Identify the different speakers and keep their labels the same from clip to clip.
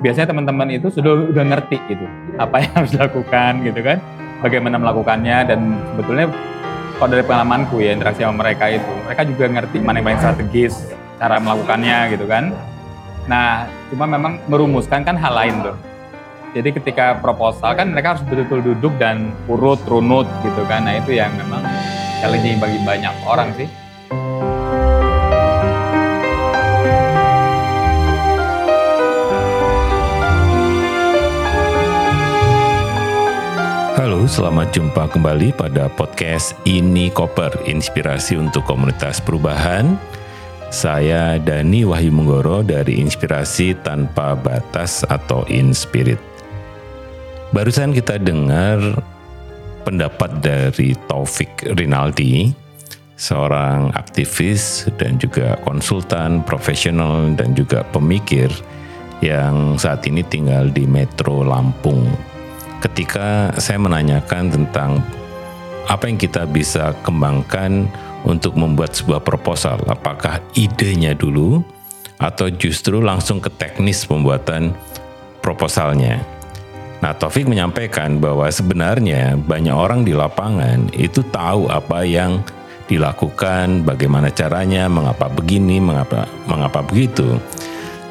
Speaker 1: biasanya teman-teman itu sudah udah ngerti gitu apa yang harus dilakukan gitu kan bagaimana melakukannya dan sebetulnya kalau dari pengalamanku ya interaksi sama mereka itu mereka juga ngerti mana yang paling strategis cara melakukannya gitu kan. Nah cuma memang merumuskan kan hal lain tuh. Jadi ketika proposal kan mereka harus betul-betul duduk dan urut runut gitu kan. Nah itu yang memang challenging bagi banyak orang sih
Speaker 2: Selamat jumpa kembali pada podcast Ini Koper, inspirasi untuk komunitas perubahan. Saya Dani Wahyu Menggoro dari Inspirasi Tanpa Batas atau Inspirit. Barusan kita dengar pendapat dari Taufik Rinaldi, seorang aktivis dan juga konsultan profesional dan juga pemikir yang saat ini tinggal di Metro Lampung ketika saya menanyakan tentang apa yang kita bisa kembangkan untuk membuat sebuah proposal, apakah idenya dulu atau justru langsung ke teknis pembuatan proposalnya. Nah, Taufik menyampaikan bahwa sebenarnya banyak orang di lapangan itu tahu apa yang dilakukan, bagaimana caranya, mengapa begini, mengapa mengapa begitu.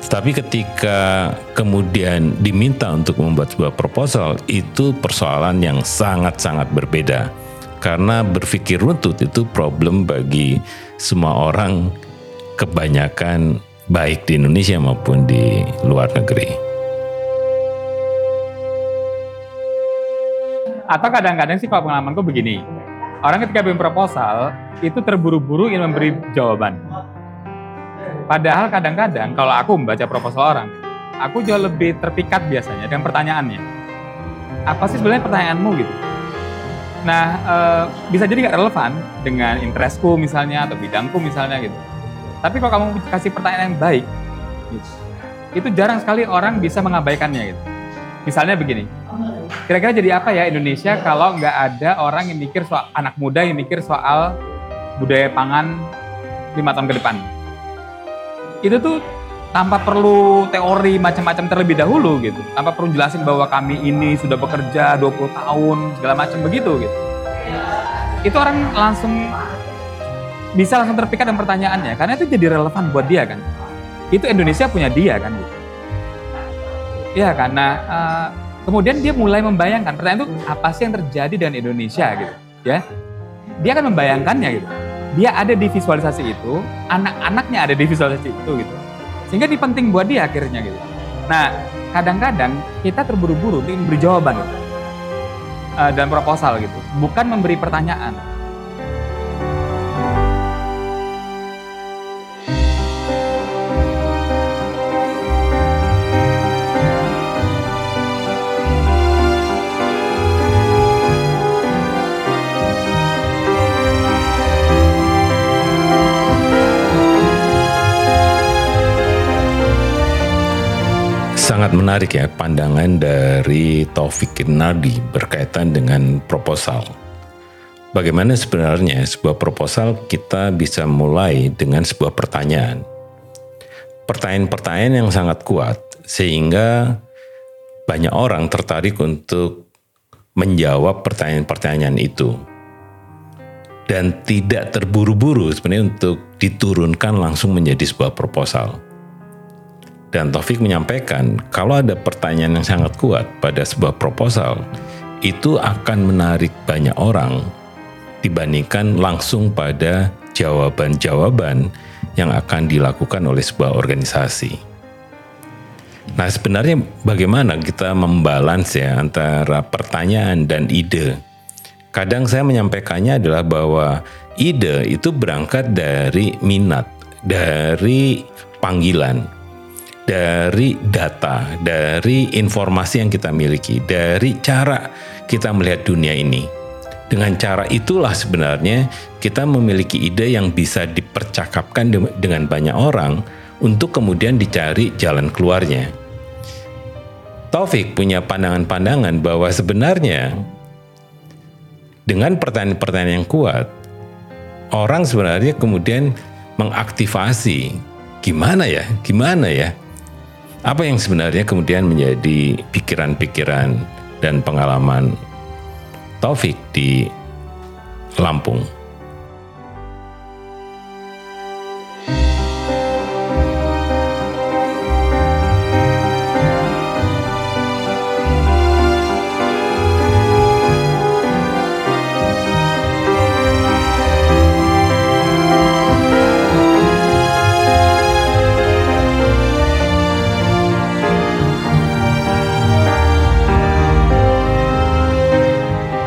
Speaker 2: Tapi ketika kemudian diminta untuk membuat sebuah proposal, itu persoalan yang sangat-sangat berbeda. Karena berpikir runtut itu problem bagi semua orang, kebanyakan baik di Indonesia maupun di luar negeri.
Speaker 1: Atau kadang-kadang sih kalau pengalamanku begini, orang ketika bikin proposal itu terburu-buru ingin memberi jawaban Padahal kadang-kadang kalau aku membaca proposal orang, aku jauh lebih terpikat biasanya dengan pertanyaannya. Apa sih sebenarnya pertanyaanmu gitu? Nah, e, bisa jadi nggak relevan dengan interestku misalnya atau bidangku misalnya gitu. Tapi kalau kamu kasih pertanyaan yang baik, gitu, itu jarang sekali orang bisa mengabaikannya gitu. Misalnya begini, kira-kira jadi apa ya Indonesia kalau nggak ada orang yang mikir soal anak muda yang mikir soal budaya pangan lima tahun ke depan? Itu tuh tanpa perlu teori macam-macam terlebih dahulu gitu. Tanpa perlu jelasin bahwa kami ini sudah bekerja 20 tahun, segala macam begitu gitu. Itu orang langsung bisa langsung terpikat dengan pertanyaannya karena itu jadi relevan buat dia kan. Itu Indonesia punya dia kan gitu. Iya karena uh, kemudian dia mulai membayangkan pertanyaan itu apa sih yang terjadi dengan Indonesia gitu ya. Dia akan membayangkannya gitu dia ada di visualisasi itu, anak-anaknya ada di visualisasi itu gitu. Sehingga ini penting buat dia akhirnya gitu. Nah, kadang-kadang kita terburu-buru untuk memberi jawaban gitu. Uh, dalam proposal gitu, bukan memberi pertanyaan.
Speaker 2: Sangat menarik ya pandangan dari Taufik Nardi berkaitan dengan proposal. Bagaimana sebenarnya sebuah proposal kita bisa mulai dengan sebuah pertanyaan. Pertanyaan-pertanyaan yang sangat kuat sehingga banyak orang tertarik untuk menjawab pertanyaan-pertanyaan itu. Dan tidak terburu-buru sebenarnya untuk diturunkan langsung menjadi sebuah proposal dan Taufik menyampaikan, kalau ada pertanyaan yang sangat kuat pada sebuah proposal, itu akan menarik banyak orang dibandingkan langsung pada jawaban-jawaban yang akan dilakukan oleh sebuah organisasi. Nah, sebenarnya bagaimana kita membalans ya antara pertanyaan dan ide? Kadang saya menyampaikannya adalah bahwa ide itu berangkat dari minat, dari panggilan dari data, dari informasi yang kita miliki, dari cara kita melihat dunia ini. Dengan cara itulah sebenarnya kita memiliki ide yang bisa dipercakapkan dengan banyak orang untuk kemudian dicari jalan keluarnya. Taufik punya pandangan-pandangan bahwa sebenarnya dengan pertanyaan-pertanyaan yang kuat, orang sebenarnya kemudian mengaktifasi gimana ya, gimana ya Apa yang sebenarnya kemudian menjadi pikiran-pikiran dan pengalaman Taufik di Lampung?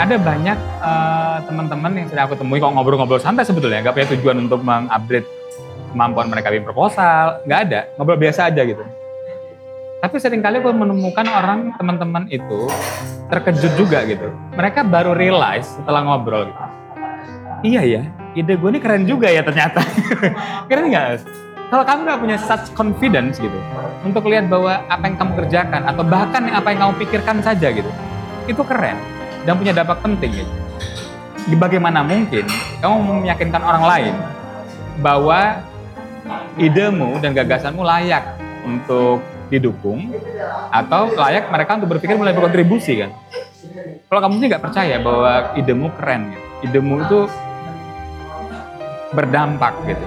Speaker 1: Ada banyak uh, teman-teman yang sudah aku temui kok ngobrol-ngobrol santai sebetulnya nggak punya tujuan untuk mengupgrade kemampuan mereka bikin proposal nggak ada ngobrol biasa aja gitu. Tapi sering kali aku menemukan orang teman-teman itu terkejut juga gitu. Mereka baru realize setelah ngobrol gitu. Iya ya ide gue ini keren juga ya ternyata. Keren nggak? Kalau kamu nggak punya such confidence gitu untuk lihat bahwa apa yang kamu kerjakan atau bahkan apa yang kamu pikirkan saja gitu itu keren dan punya dampak penting gitu. Bagaimana mungkin kamu meyakinkan orang lain bahwa idemu dan gagasanmu layak untuk didukung atau layak mereka untuk berpikir mulai berkontribusi kan? Kalau kamu sih nggak percaya bahwa idemu keren gitu, idemu itu berdampak gitu,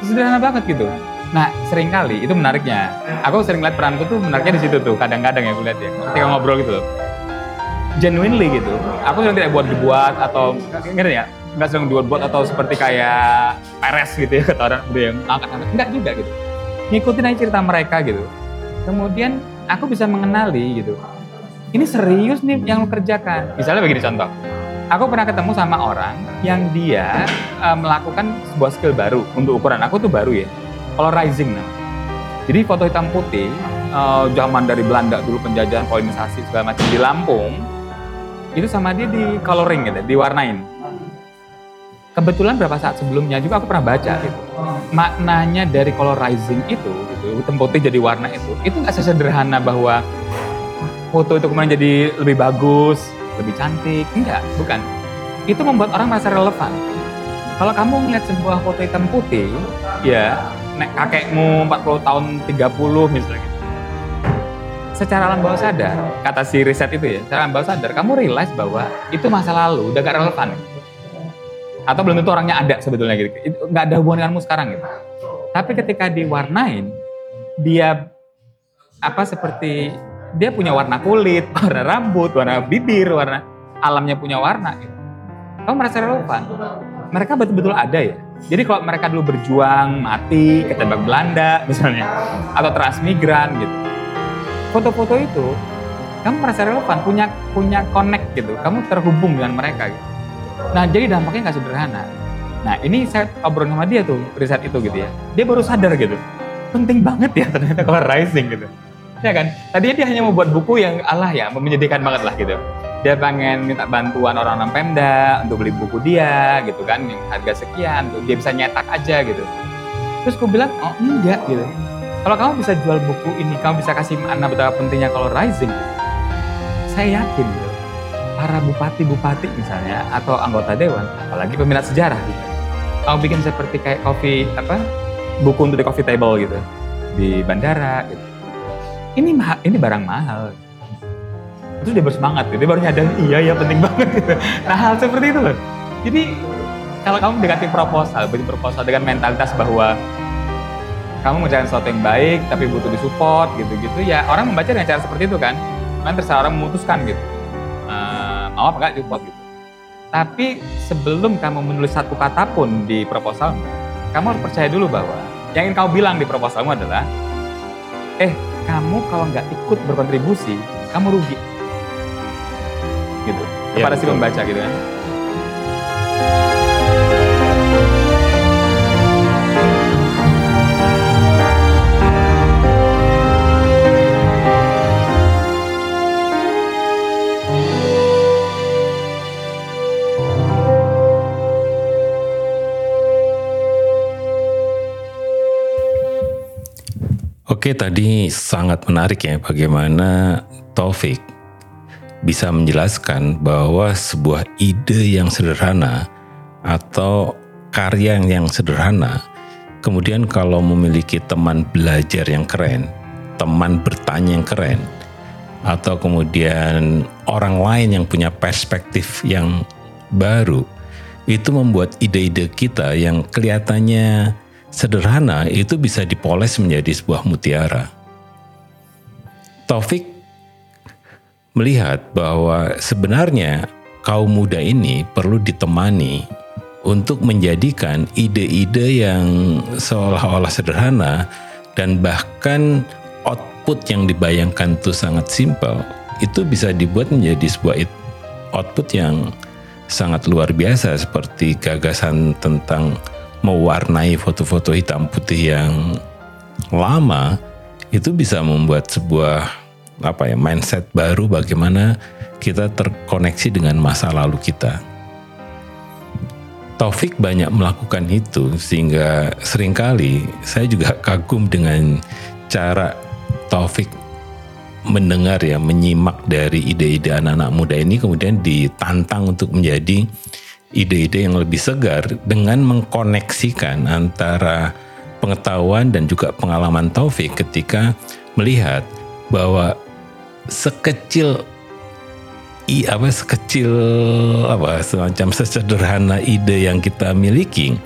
Speaker 1: sederhana banget gitu. Nah, sering kali itu menariknya. Aku sering lihat peranku tuh menariknya di situ tuh. Kadang-kadang ya aku lihat ya. Ketika ngobrol gitu loh genuinely gitu. Aku sedang tidak buat dibuat atau ngerti ya? Nggak sedang dibuat-buat atau seperti kayak peres gitu ya kata orang yang angkat-angkat enggak juga gitu. Ngikutin aja cerita mereka gitu. Kemudian aku bisa mengenali gitu. Ini serius nih yang lo kerjakan. Misalnya begini contoh. Aku pernah ketemu sama orang yang dia uh, melakukan sebuah skill baru untuk ukuran. Aku tuh baru ya. Polarizing nah jadi foto hitam putih uh, zaman dari Belanda dulu penjajahan kolonisasi segala macam di Lampung itu sama dia di coloring gitu, diwarnain. Kebetulan beberapa saat sebelumnya juga aku pernah baca gitu. Maknanya dari colorizing itu, gitu, hitam putih jadi warna itu, itu nggak sesederhana bahwa foto itu kemudian jadi lebih bagus, lebih cantik. Enggak, bukan. Itu membuat orang merasa relevan. Kalau kamu melihat sebuah foto hitam putih, ya nek kakekmu 40 tahun 30 misalnya gitu secara alam bawah sadar, kata si riset itu ya, secara alam bawah sadar, kamu realize bahwa itu masa lalu udah gak relevan. Atau belum tentu orangnya ada sebetulnya gitu. Nggak ada hubungan denganmu sekarang gitu. Tapi ketika diwarnain, dia apa seperti dia punya warna kulit, warna rambut, warna bibir, warna alamnya punya warna. Gitu. Kamu merasa relevan. Mereka betul-betul ada ya. Jadi kalau mereka dulu berjuang, mati, ketembak Belanda misalnya, atau transmigran gitu, foto-foto itu kamu merasa relevan, punya punya connect gitu, kamu terhubung dengan mereka gitu. Nah jadi dampaknya nggak sederhana. Nah ini saya obrol sama dia tuh riset itu gitu ya, dia baru sadar gitu, penting banget ya ternyata kalau rising gitu. Ya kan, tadinya dia hanya mau buat buku yang Allah ya, menyedihkan banget lah gitu. Dia pengen minta bantuan orang-orang Pemda untuk beli buku dia gitu kan, yang harga sekian tuh, dia bisa nyetak aja gitu. Terus gue bilang, oh enggak gitu kalau kamu bisa jual buku ini, kamu bisa kasih makna betapa pentingnya kalau rising. Saya yakin gitu, para bupati-bupati misalnya atau anggota dewan, apalagi peminat sejarah gitu. Kamu bikin seperti kayak kopi apa buku untuk di coffee table gitu di bandara gitu. Ini mahal, ini barang mahal. Terus dia bersemangat, gitu. dia baru nyadar iya ya penting banget gitu. Nah hal seperti itu loh. Jadi kalau kamu dekati proposal, bikin proposal dengan mentalitas bahwa kamu mengerjakan sesuatu yang baik tapi butuh disupport gitu-gitu ya orang membaca dengan cara seperti itu kan. Kan terserah orang memutuskan gitu. Uh, mau apa enggak support gitu. Tapi sebelum kamu menulis satu kata pun di proposalmu kamu harus percaya dulu bahwa yang ingin kamu bilang di proposalmu adalah eh kamu kalau nggak ikut berkontribusi kamu rugi. Gitu. Ya, kepada ya, si pembaca gitu kan
Speaker 2: Oke, tadi sangat menarik ya bagaimana Taufik bisa menjelaskan bahwa sebuah ide yang sederhana atau karya yang sederhana, kemudian kalau memiliki teman belajar yang keren, teman bertanya yang keren atau kemudian orang lain yang punya perspektif yang baru itu membuat ide-ide kita yang kelihatannya sederhana itu bisa dipoles menjadi sebuah mutiara. Taufik melihat bahwa sebenarnya kaum muda ini perlu ditemani untuk menjadikan ide-ide yang seolah-olah sederhana dan bahkan output yang dibayangkan itu sangat simpel itu bisa dibuat menjadi sebuah output yang sangat luar biasa seperti gagasan tentang mewarnai foto-foto hitam putih yang lama itu bisa membuat sebuah apa ya mindset baru bagaimana kita terkoneksi dengan masa lalu kita. Taufik banyak melakukan itu sehingga sering kali saya juga kagum dengan cara Taufik mendengar ya, menyimak dari ide-ide anak-anak muda ini kemudian ditantang untuk menjadi ide-ide yang lebih segar dengan mengkoneksikan antara pengetahuan dan juga pengalaman Taufik ketika melihat bahwa sekecil i apa sekecil apa semacam sesederhana ide yang kita miliki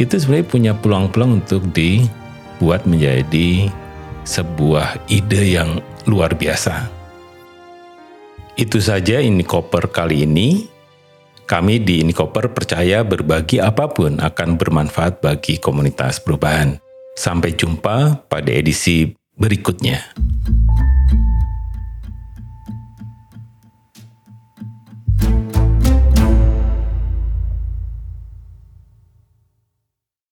Speaker 2: itu sebenarnya punya peluang-peluang untuk dibuat menjadi sebuah ide yang luar biasa. Itu saja ini koper kali ini. Kami di Inikoper percaya berbagi apa pun akan bermanfaat bagi komunitas perubahan. Sampai jumpa pada edisi berikutnya.